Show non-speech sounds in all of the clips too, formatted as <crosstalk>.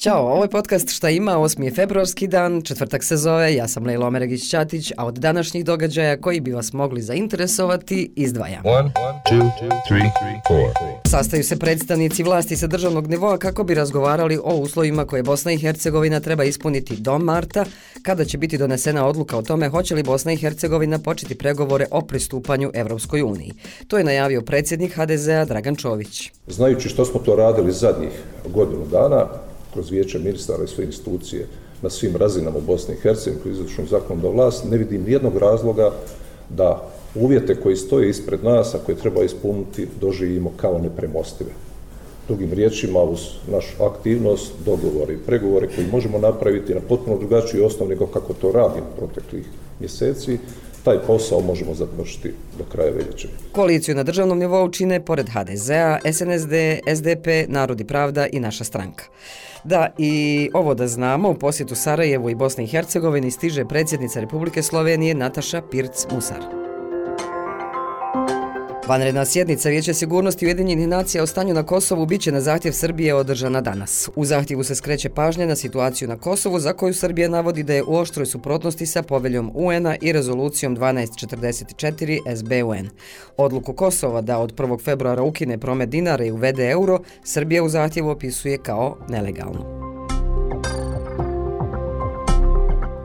Ćao, ovo je podcast Šta ima, 8. je februarski dan, četvrtak se zove, ja sam Lejlo Omeregić-Ćatić, a od današnjih događaja koji bi vas mogli zainteresovati izdvajam. One, two, three, Sastaju se predstavnici vlasti sa državnog nivoa kako bi razgovarali o uslovima koje Bosna i Hercegovina treba ispuniti do marta, kada će biti donesena odluka o tome hoće li Bosna i Hercegovina početi pregovore o pristupanju Evropskoj uniji. To je najavio predsjednik HDZ-a Dragan Čović. Znajući što smo to radili zadnjih godinu dana, kroz vijeće ministara i sve institucije na svim razinama u Bosni i Hercegovini, koji izvršujem zakon do vlast, ne vidim nijednog razloga da uvjete koji stoje ispred nas, a koje treba ispuniti, doživimo kao nepremostive. Drugim riječima, uz našu aktivnost, dogovore i pregovore koji možemo napraviti na potpuno drugačiji osnov nego kako to radimo proteklih mjeseci, taj posao možemo završiti do kraja veljače. Koaliciju na državnom nivou čine, pored HDZ-a, SNSD, SDP, Narodi pravda i naša stranka. Da, i ovo da znamo, u posjetu Sarajevu i Bosni i Hercegovini stiže predsjednica Republike Slovenije Nataša Pirc-Musar. Vanredna sjednica Vijeća sigurnosti Ujedinjenih nacija o stanju na Kosovu biće na zahtjev Srbije održana danas. U zahtjevu se skreće pažnje na situaciju na Kosovu za koju Srbija navodi da je u oštroj suprotnosti sa poveljom UN-a i rezolucijom 1244 SBUN. Odluku Kosova da od 1. februara ukine promet dinara i uvede euro, Srbija u zahtjevu opisuje kao nelegalnu.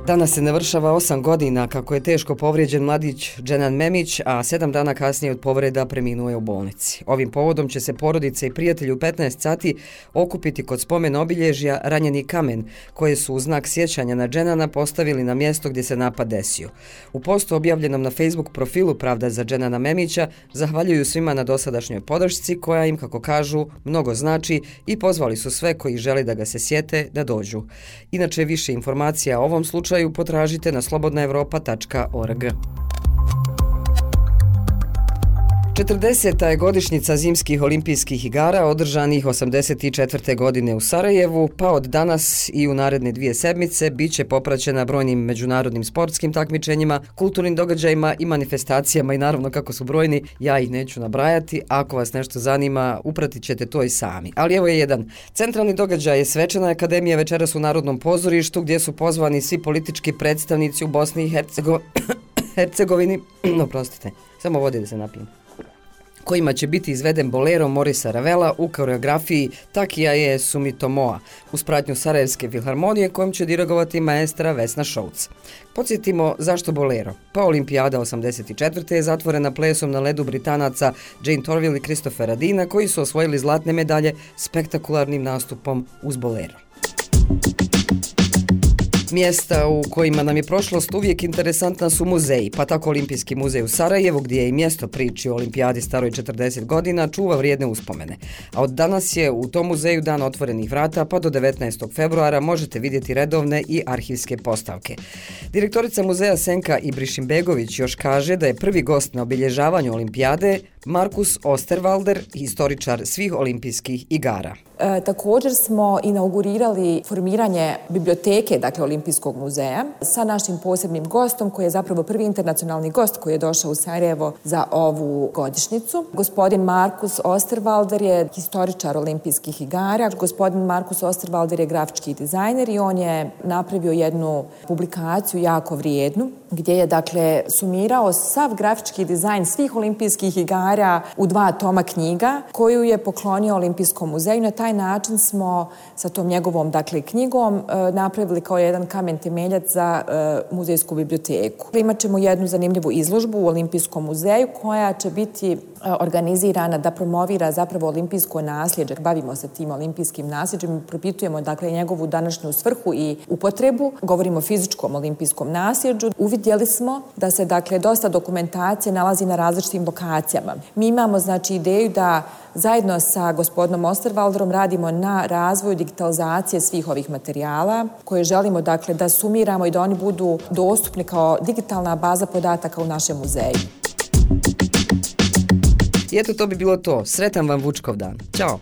Danas se navršava osam godina kako je teško povrijeđen mladić Dženan Memić, a sedam dana kasnije od povreda preminuo je u bolnici. Ovim povodom će se porodice i prijatelji u 15 sati okupiti kod spomen obilježja ranjeni kamen, koje su u znak sjećanja na Dženana postavili na mjesto gdje se napad desio. U postu objavljenom na Facebook profilu Pravda za Dženana Memića zahvaljuju svima na dosadašnjoj podršci koja im, kako kažu, mnogo znači i pozvali su sve koji žele da ga se sjete da dođu. Inače, više informacija o ovom slučaju slučaju potražite na slobodnaevropa.org. 40. je godišnjica zimskih olimpijskih igara održanih 84. godine u Sarajevu, pa od danas i u naredne dvije sedmice bit će popraćena brojnim međunarodnim sportskim takmičenjima, kulturnim događajima i manifestacijama i naravno kako su brojni, ja ih neću nabrajati, ako vas nešto zanima, upratit ćete to i sami. Ali evo je jedan. Centralni događaj je Svečana akademija večeras u Narodnom pozorištu gdje su pozvani svi politički predstavnici u Bosni i Hercego... <coughs> Hercegovini. <coughs> no, prostite, samo vodi da se napijem kojima će biti izveden bolero Morisa Ravela u koreografiji Takija je Sumitomoa uz pratnju Sarajevske filharmonije kojom će dirigovati maestra Vesna Šouc. Podsjetimo zašto bolero. Pa olimpijada 84. je zatvorena plesom na ledu Britanaca Jane Torville i Christophera Dina koji su osvojili zlatne medalje spektakularnim nastupom uz bolero. Mjesta u kojima nam je prošlost uvijek interesantna su muzeji, pa tako Olimpijski muzej u Sarajevu, gdje je i mjesto priči o olimpijadi staroj 40 godina, čuva vrijedne uspomene. A od danas je u tom muzeju dan otvorenih vrata, pa do 19. februara možete vidjeti redovne i arhivske postavke. Direktorica muzeja Senka Ibrišimbegović još kaže da je prvi gost na obilježavanju olimpijade Markus Osterwalder, historičar svih olimpijskih igara. E, također smo inaugurirali formiranje biblioteke, dakle Olimpijskog muzeja, sa našim posebnim gostom, koji je zapravo prvi internacionalni gost koji je došao u Sarajevo za ovu godišnicu. Gospodin Markus Osterwalder je historičar olimpijskih igara. Gospodin Markus Osterwalder je grafički dizajner i on je napravio jednu publikaciju jako vrijednu, gdje je dakle sumirao sav grafički dizajn svih olimpijskih igara u dva toma knjiga koju je poklonio Olimpijskom muzeju. Na taj način smo sa tom njegovom dakle knjigom e, napravili kao jedan kamen temeljac za e, muzejsku biblioteku. Imaćemo jednu zanimljivu izložbu u Olimpijskom muzeju koja će biti organizirana da promovira zapravo olimpijsko nasljeđe. Bavimo se tim olimpijskim nasljeđem i propitujemo dakle njegovu današnju svrhu i upotrebu. Govorimo o fizičkom olimpijskom nasljeđu. Uvidjeli smo da se dakle dosta dokumentacije nalazi na različitim lokacijama. Mi imamo znači ideju da zajedno sa gospodinom Osterwalderom radimo na razvoju digitalizacije svih ovih materijala koje želimo dakle da sumiramo i da oni budu dostupni kao digitalna baza podataka u našem muzeju. I eto to bi bilo to. Sretan vam Vučkov dan. Ćao!